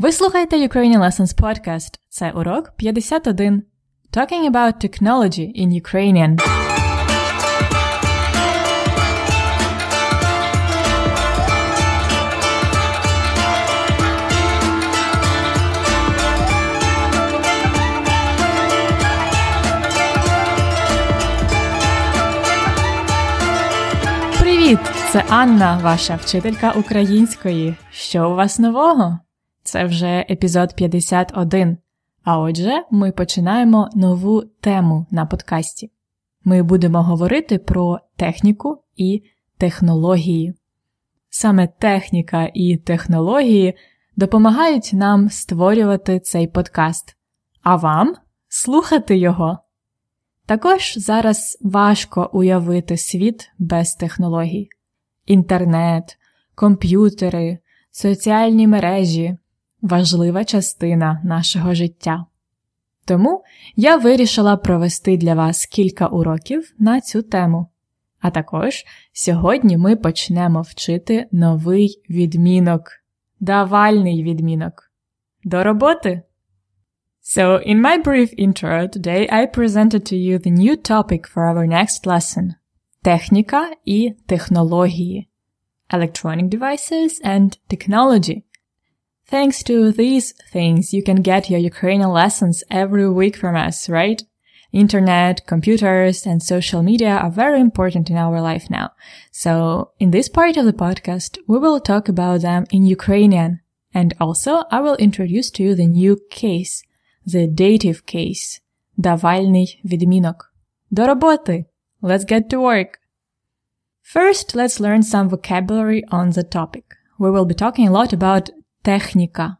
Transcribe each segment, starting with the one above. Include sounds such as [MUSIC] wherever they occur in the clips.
Ви слухаєте Ukrainian Lessons Podcast. Це урок 51. Talking about technology in Ukrainian. Привіт! Це Анна, ваша вчителька української. Що у вас нового? Це вже епізод 51. А отже, ми починаємо нову тему на подкасті. Ми будемо говорити про техніку і технології. Саме техніка і технології допомагають нам створювати цей подкаст, а вам слухати його. Також зараз важко уявити світ без технологій: інтернет, комп'ютери, соціальні мережі важлива частина нашого життя. Тому я вирішила провести для вас кілька уроків на цю тему. А також сьогодні ми почнемо вчити новий відмінок, давальний відмінок. До роботи! So, in my brief intro, today I presented to you the new topic for our next lesson техніка і технології, electronic devices and technology. Thanks to these things, you can get your Ukrainian lessons every week from us, right? Internet, computers, and social media are very important in our life now. So, in this part of the podcast, we will talk about them in Ukrainian. And also, I will introduce to you the new case, the dative case, давальний відмінок. До роботи! Let's get to work! First, let's learn some vocabulary on the topic. We will be talking a lot about technica.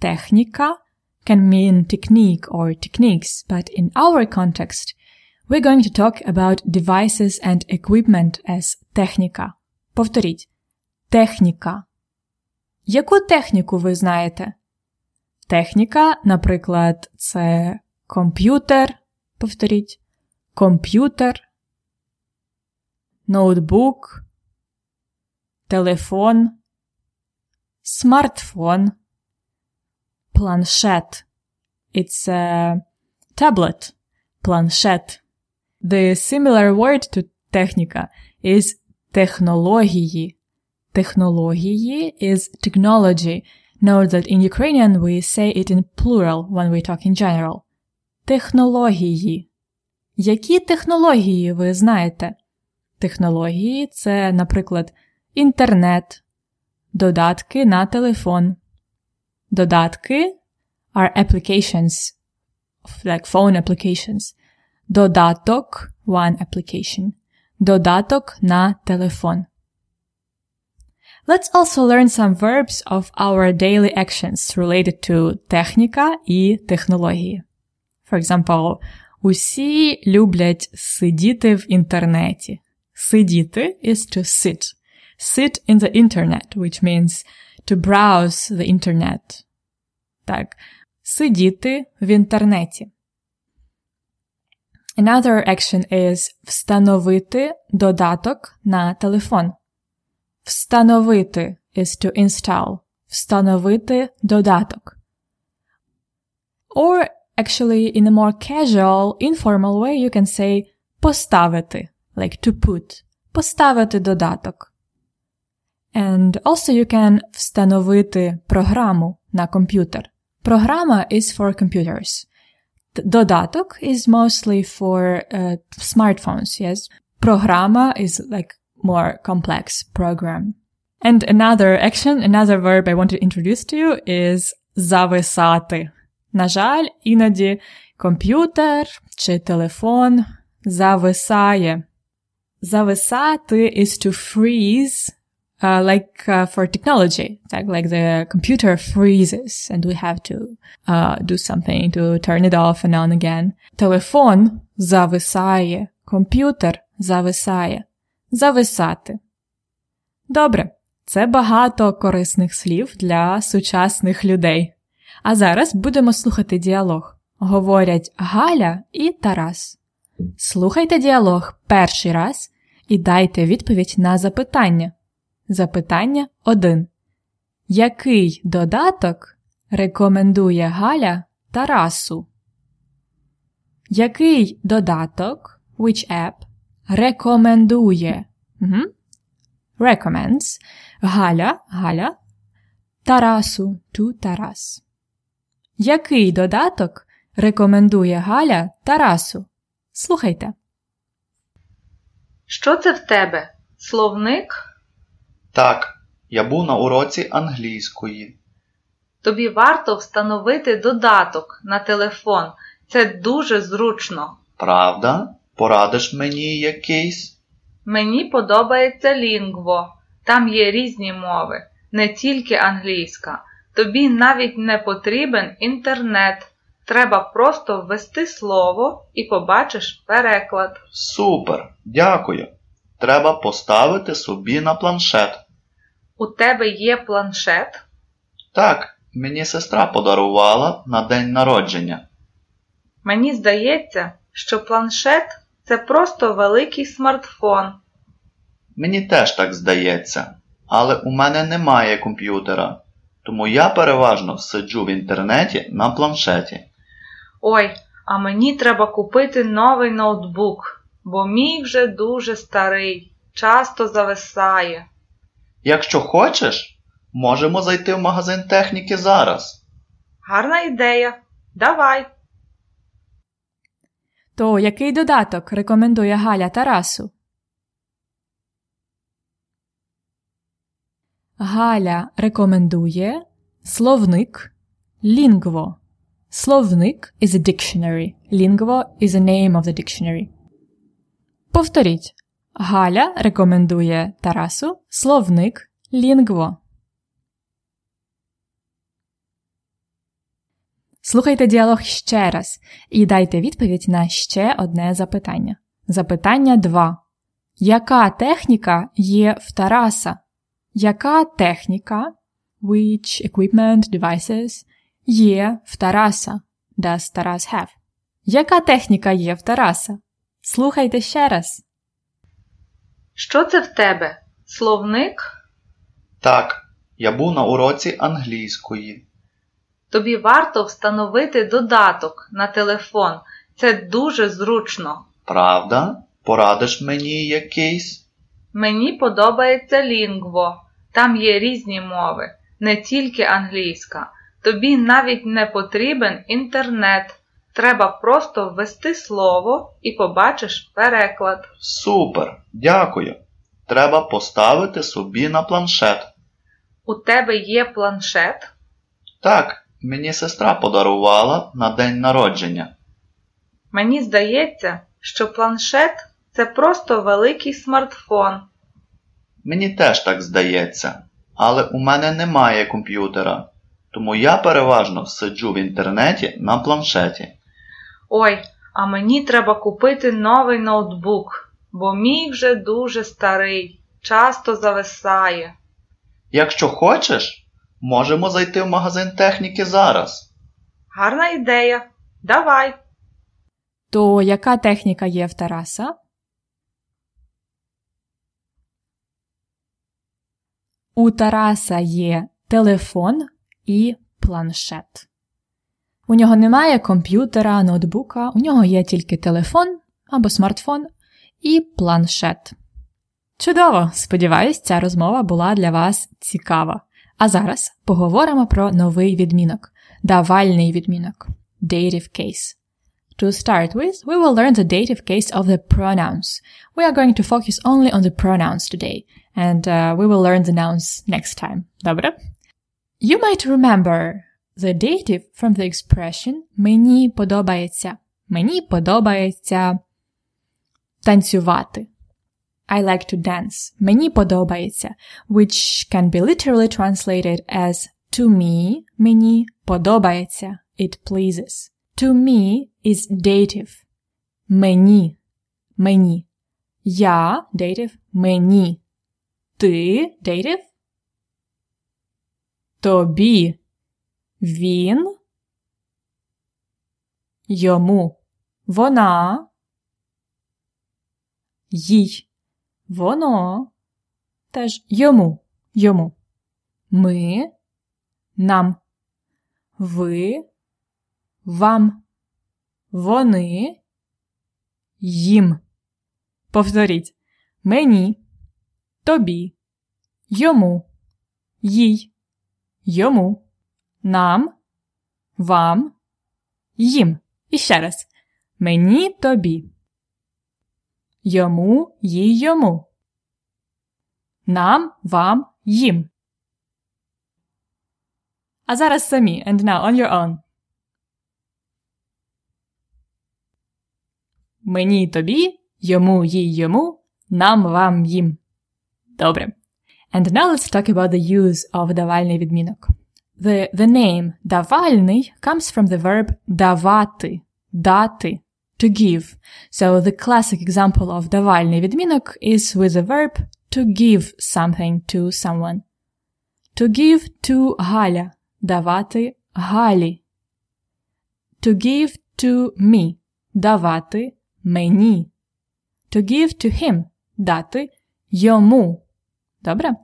Technica can mean technique or techniques, but in our context, we're going to talk about devices and equipment as техніка. Повторіть. Техніка. Яку техніку ви знаєте? Техніка, наприклад, це комп'ютер. Повторіть. Комп'ютер. Ноутбук. Телефон. Смартфон. Планшет. It's a tablet. Планшет. The similar word to техніка is технології. Технології is technology. Note that in Ukrainian we say it in plural when we talk in general. Технології. Які технології ви знаєте? Технології це, наприклад, інтернет, додатки на телефон. Додатки are applications, like phone applications. Додаток one application. Додаток на телефон. Let's also learn some verbs of our daily actions related to техніка і технології. For example, усі люблять сидіти в інтернеті. Сидіти is to sit. Sit in the internet, which means to browse the internet. Так, сидіти в інтернеті. Another action is встановити додаток на телефон. Встановити is to install. Встановити додаток. Or actually in a more casual, informal way you can say поставити, like to put. Поставити додаток. And also you can встановити програму на комп'ютер. Програма is for computers. Додаток is mostly for uh, smartphones, yes. Програма is like more complex program. And another action, another verb I want to introduce to you is зависати. На жаль, іноді комп'ютер чи телефон зависає. Зависати is to freeze, uh, like uh, for technology, like, like the computer freezes and we have to uh, do something to turn it off and on again. Телефон зависає, комп'ютер зависає. Зависати. Добре, це багато корисних слів для сучасних людей. А зараз будемо слухати діалог. Говорять Галя і Тарас. Слухайте діалог перший раз і дайте відповідь на запитання. Запитання 1. Який додаток рекомендує Галя Тарасу? Який додаток which app рекомендує угу. recommends Галя Галя Тарасу to Тарас? Який додаток рекомендує Галя Тарасу? Слухайте. Що це в тебе? Словник? Так, я був на уроці англійської. Тобі варто встановити додаток на телефон. Це дуже зручно. Правда? Порадиш мені якийсь? Мені подобається лінгво. Там є різні мови, не тільки англійська. Тобі навіть не потрібен інтернет. Треба просто ввести слово і побачиш переклад. Супер, дякую. Треба поставити собі на планшет. У тебе є планшет? Так, мені сестра подарувала на день народження. Мені здається, що планшет це просто великий смартфон. Мені теж так здається, але у мене немає комп'ютера, тому я переважно сиджу в інтернеті на планшеті. Ой, а мені треба купити новий ноутбук, бо мій вже дуже старий, часто зависає. Якщо хочеш, можемо зайти в магазин техніки зараз. Гарна ідея. Давай. То який додаток рекомендує Галя Тарасу? Галя рекомендує словник лінгво. Словник is a dictionary. Lingvo is a name of the dictionary. Повторіть. Галя рекомендує Тарасу словник лінгво. Слухайте діалог ще раз і дайте відповідь на ще одне запитання. Запитання 2. Яка техніка є в Тараса? Яка техніка which equipment devices є в Тараса? Does Тарас have? Яка техніка є в Тараса? Слухайте ще раз. Що це в тебе? Словник? Так, я був на уроці англійської. Тобі варто встановити додаток на телефон. Це дуже зручно. Правда? Порадиш мені якийсь? Мені подобається лінгво. Там є різні мови, не тільки англійська. Тобі навіть не потрібен інтернет. Треба просто ввести слово і побачиш переклад. Супер, дякую. Треба поставити собі на планшет. У тебе є планшет? Так, мені сестра подарувала на день народження. Мені здається, що планшет це просто великий смартфон. Мені теж так здається, але у мене немає комп'ютера, тому я переважно сиджу в інтернеті на планшеті. Ой, а мені треба купити новий ноутбук, бо мій вже дуже старий, часто зависає. Якщо хочеш, можемо зайти в магазин техніки зараз. Гарна ідея. Давай. То яка техніка є в Тараса? У Тараса є телефон і планшет. У нього немає комп'ютера, ноутбука, у нього є тільки телефон або смартфон і планшет. Чудово! Сподіваюсь, ця розмова була для вас цікава. А зараз поговоримо про новий відмінок давальний відмінок dative case. To start with, we will learn the dative case of the pronouns. We are going to focus only on the pronouns today, and uh, we will learn the nouns next time. Добре? You might remember the dative from the expression мені подобається. Мені подобається танцювати. I like to dance. Мені подобається, which can be literally translated as to me, мені подобається. It pleases. To me is dative. Мені. Мені. Я dative. Мені. Ти dative. Тобі. Він. Йому. Вона. Їй. Воно. Теж йому. Йому. Ми. Нам. ви, вам, вони, їм. Повторіть. Мені, тобі, йому, їй, йому, нам, вам, їм. І ще раз. Мені тобі. Йому, їй йому. Нам, вам, їм. А зараз самі. And now on your own. Мені тобі, йому, їй йому, нам, вам, їм. Добре. And now let's talk about the use of давальний відмінок. The, the name давальний comes from the verb давати, дати, to give. So the classic example of давальний відмінок is with the verb to give something to someone. To give to Галя. Давати Галі. To give to me. Давати мені. To give to him. Дати йому. Добре?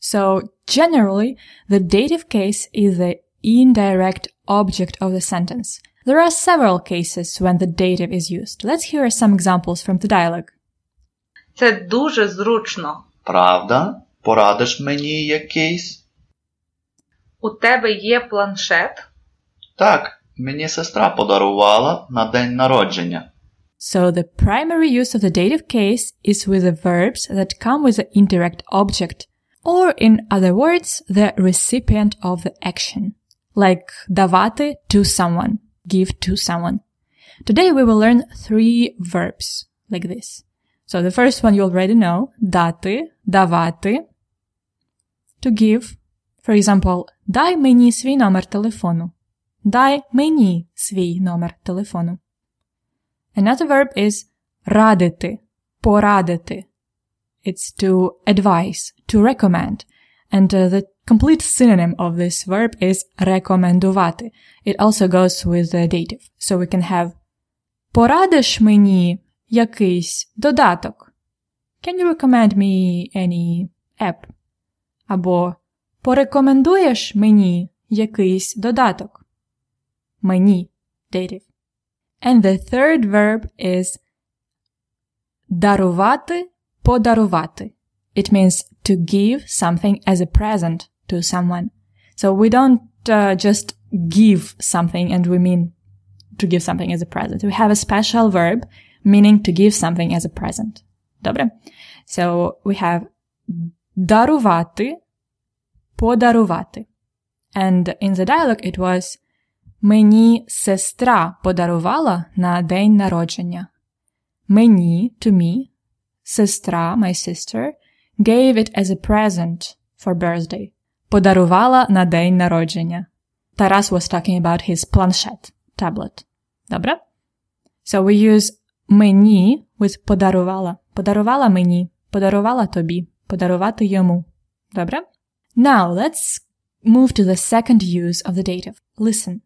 So, generally, the dative case is the indirect object of the sentence. There are several cases when the dative is used. Let's hear some examples from the dialogue. Це дуже зручно. Правда? Порадиш мені якийсь? У тебе є планшет? Так, мені сестра подарувала на день народження. So the primary use of the dative case is with the verbs that come with the indirect object, or in other words, the recipient of the action, like давати to someone, give to someone. Today we will learn three verbs like this. So the first one you already know, дати, давати, to give. For example, дай мені свій номер телефону. Дай мені свій номер телефону. Another verb is радити, порадити. It's to advise, to recommend. And uh, the complete synonym of this verb is рекомендувати. It also goes with the dative. So we can have Порадиш мені якийсь додаток? Can you recommend me any app? Або порекомендуєш мені якийсь додаток? Мені, dative. And the third verb is дарувати, подарувати. It means to give something as a present to someone. So we don't uh, just give something and we mean to give something as a present. We have a special verb meaning to give something as a present. Добре? So we have дарувати, подарувати. And in the dialogue it was Мені сестра подарувала на день народження. Мені, to me, сестра, my sister, gave it as a present for birthday. Подарувала на день народження. Тарас was talking about his planchet, tablet. Добре? So we use мені with подарувала. Подарувала мені, подарувала тобі, подарувати йому. Добре? Now let's move to the second use of the dative. Listen.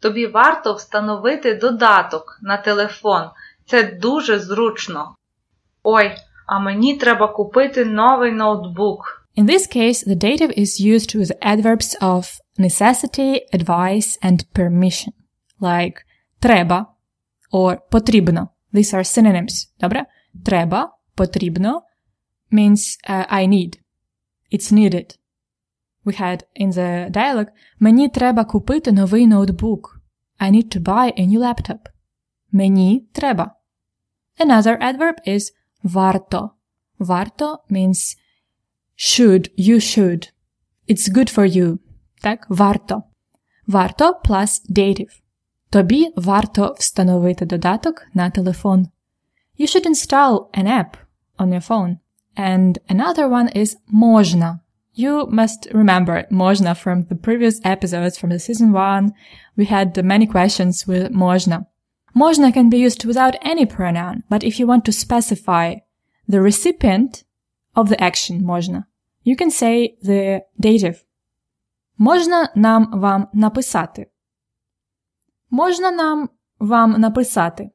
Тобі варто встановити додаток на телефон. Це дуже зручно. Ой, а мені треба купити новий ноутбук. In this case, the dative is used with adverbs of necessity, advice, and permission, like треба or потрібно. These are synonyms. Добре? Треба, потрібно means uh, I need. It's needed. We had in the dialogue Мені треба купити новий ноутбук. I need to buy a new laptop. Мені треба. Another adverb is варто. Варто means should, you should. It's good for you. Так, варто. Варто plus dative. Тобі варто встановити додаток на телефон. You should install an app on your phone. And another one is можна. You must remember можна from the previous episodes from the season one. We had many questions with можна. Можна can be used without any pronoun, but if you want to specify the recipient of the action можна, you can say the dative. Можна нам вам написати? Можна нам вам написати?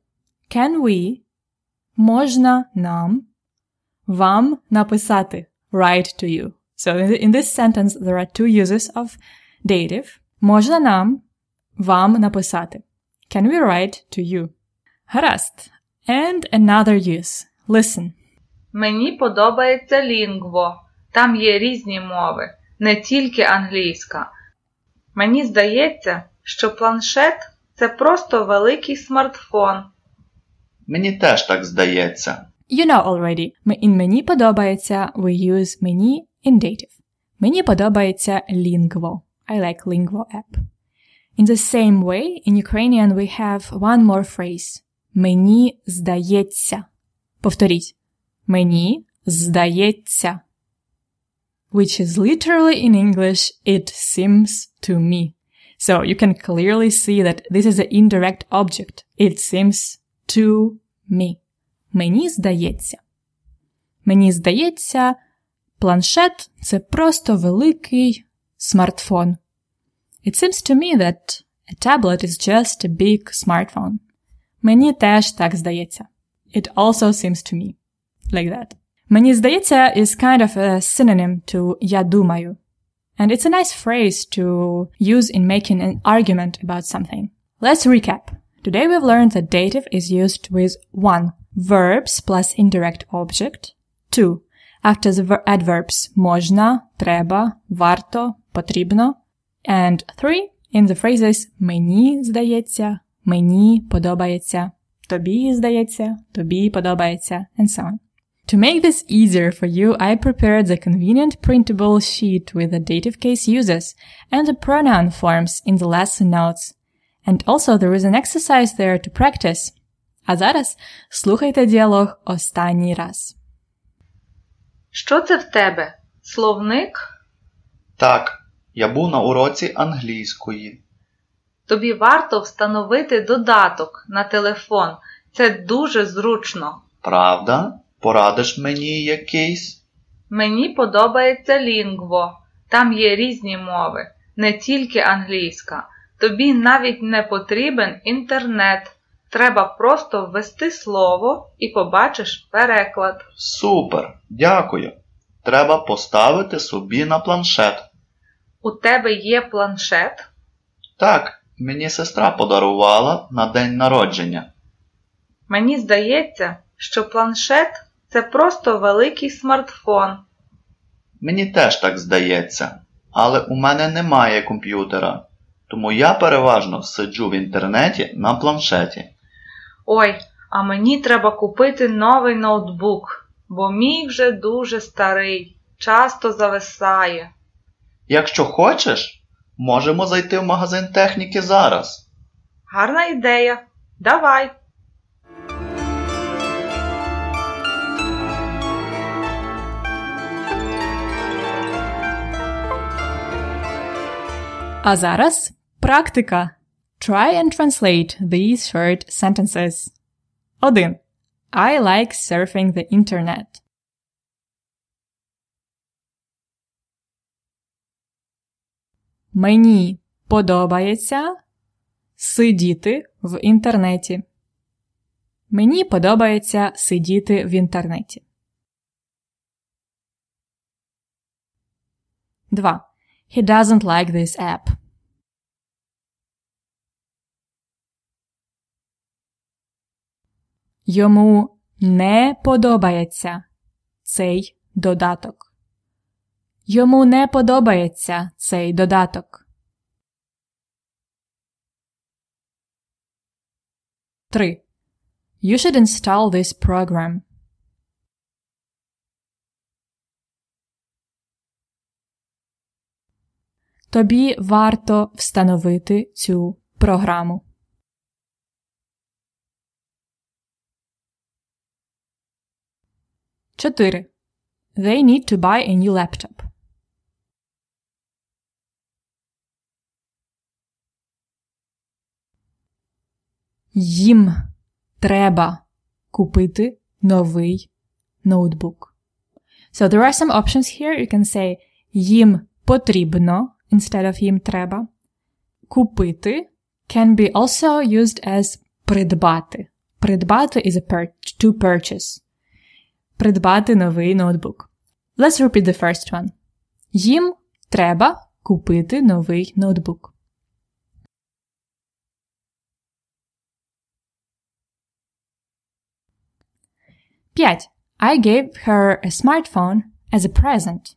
Can we? Можна нам вам написати? Write to you. So in this sentence, there are two uses of dative. Можна нам вам написати. Can we write to you? Гаразд. And another use. Listen. Мені подобається лінгво. Там є різні мови, не тільки англійська. Мені здається, що планшет це просто великий смартфон. Мені теж так здається. You know already. In мені подобається we use мені in dative. Мені подобається lingvo. I like lingvo app. In the same way, in Ukrainian we have one more phrase. Мені здається. Повторіть. Мені здається. Which is literally in English, it seems to me. So you can clearly see that this is an indirect object. It seems to me. Мені здається. Мені здається, планшет це просто великий смартфон. It seems to me that a tablet is just a big smartphone. Мені теж так здається. It also seems to me. Like that. Мені здається is kind of a synonym to я думаю. And it's a nice phrase to use in making an argument about something. Let's recap. Today we've learned that dative is used with 1. Verbs plus indirect object. 2. After the adverbs можна, треба, варто, потрібно. And 3. In the phrases мені здається, мені подобається, тобі здається, тобі подобається, and so on. To make this easier for you, I prepared the convenient printable sheet with the dative case uses and the pronoun forms in the lesson notes. And also there is an exercise there to practice. А зараз слухайте діалог останній раз. Що це в тебе? Словник? Так, Я був на уроці англійської. Тобі варто встановити додаток на телефон. Це дуже зручно. Правда? Порадиш мені якийсь? Мені подобається лінгво. Там є різні мови, не тільки англійська. Тобі навіть не потрібен інтернет. Треба просто ввести слово і побачиш переклад. Супер, дякую. Треба поставити собі на планшет. У тебе є планшет? Так, мені сестра подарувала на день народження. Мені здається, що планшет це просто великий смартфон. Мені теж так здається, але у мене немає комп'ютера, тому я переважно сиджу в інтернеті на планшеті. Ой, а мені треба купити новий ноутбук, бо мій вже дуже старий, часто зависає. Якщо хочеш, можемо зайти в магазин техніки зараз. Гарна ідея. Давай. А зараз практика. Try and translate these short sentences. 1. I like surfing the internet. Мені подобається сидіти в інтернеті. Мені подобається сидіти в інтернеті. 2. He doesn't like this app. Йому не подобається цей додаток. Йому не подобається цей додаток. 3. You should install this program. Тобі варто встановити цю програму. Чотири. They need to buy a new laptop. Їм треба купити новий ноутбук. So there are some options here. You can say їм потрібно instead of їм треба. Купити can be also used as придбати. Придбати is a pur to purchase. Придбати новий ноутбук. Let's repeat the first one. Їм треба купити новий ноутбук. 5. I gave her a smartphone as a present.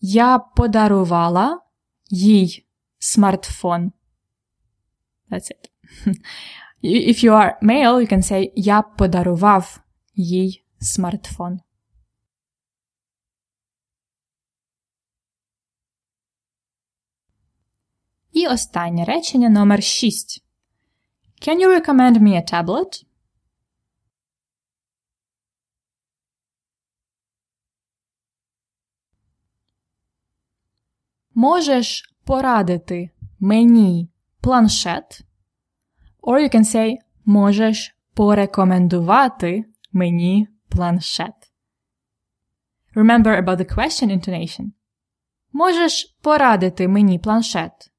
Я подарувала їй смартфон. That's it. [LAUGHS] If you are male, you can say Я подарував їй смартфон. І останнє речення номер 6. Can you recommend me a tablet? Можеш порадити мені планшет? Or you can say можеш порекомендувати мені планшет. Remember about the question intonation. Можеш порадити мені планшет?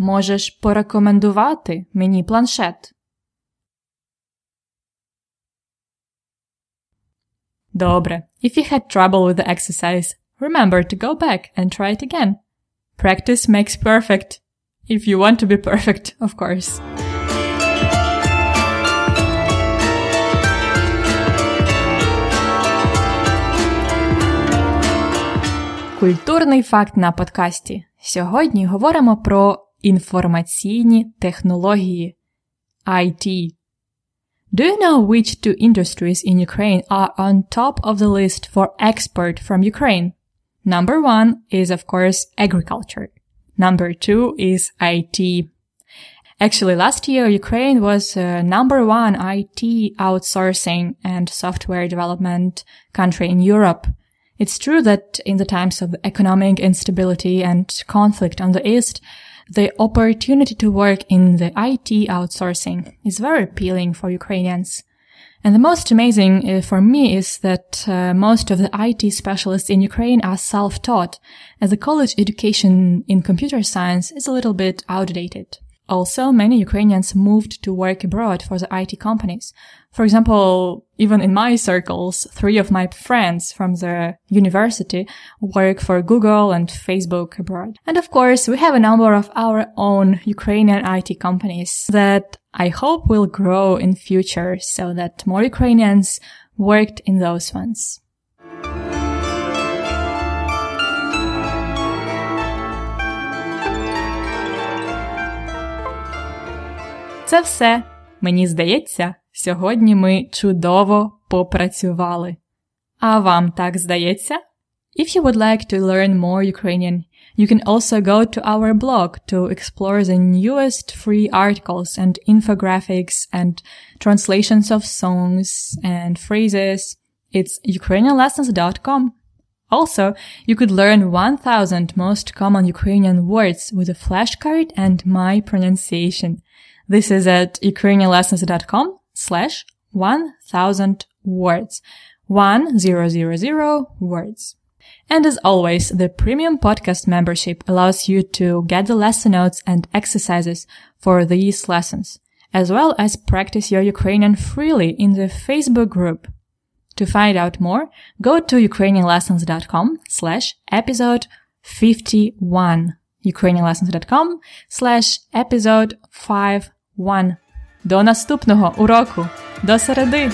Можеш порекомендувати мені планшет? Добре. If you had trouble with the exercise, remember to go back and try it again. Practice makes perfect. If you want to be perfect, of course. Культурний факт на подкасті. Сьогодні говоримо про інформаційні технології IT. Do you know which two industries in Ukraine are on top of the list for export from Ukraine? Number one is, of course, agriculture. Number two is IT. Actually, last year, Ukraine was uh, number one IT outsourcing and software development country in Europe. It's true that in the times of economic instability and conflict on the East, the opportunity to work in the IT outsourcing is very appealing for Ukrainians. And the most amazing uh, for me is that uh, most of the IT specialists in Ukraine are self-taught, as the college education in computer science is a little bit outdated. Also, many Ukrainians moved to work abroad for the IT companies. For example, even in my circles, three of my friends from the university work for Google and Facebook abroad. And of course, we have a number of our own Ukrainian IT companies that I hope will grow in future so that more Ukrainians worked in those ones. Це все. Мені здається, сьогодні ми чудово попрацювали. А вам так здається? If you would like to learn more Ukrainian, you can also go to our blog to explore the newest free articles and infographics and translations of songs and phrases. It's ukrainianlessons.com. Also, you could learn 1000 most common Ukrainian words with a flashcard and my pronunciation. This is at ukrainianlessons.com slash 1000 words. 1000 words. And as always, the premium podcast membership allows you to get the lesson notes and exercises for these lessons, as well as practice your Ukrainian freely in the Facebook group. To find out more, go to ukrainianlessons.com slash episode 51. ukrainianlessons.com slash episode 51. До наступного уроку! До середи!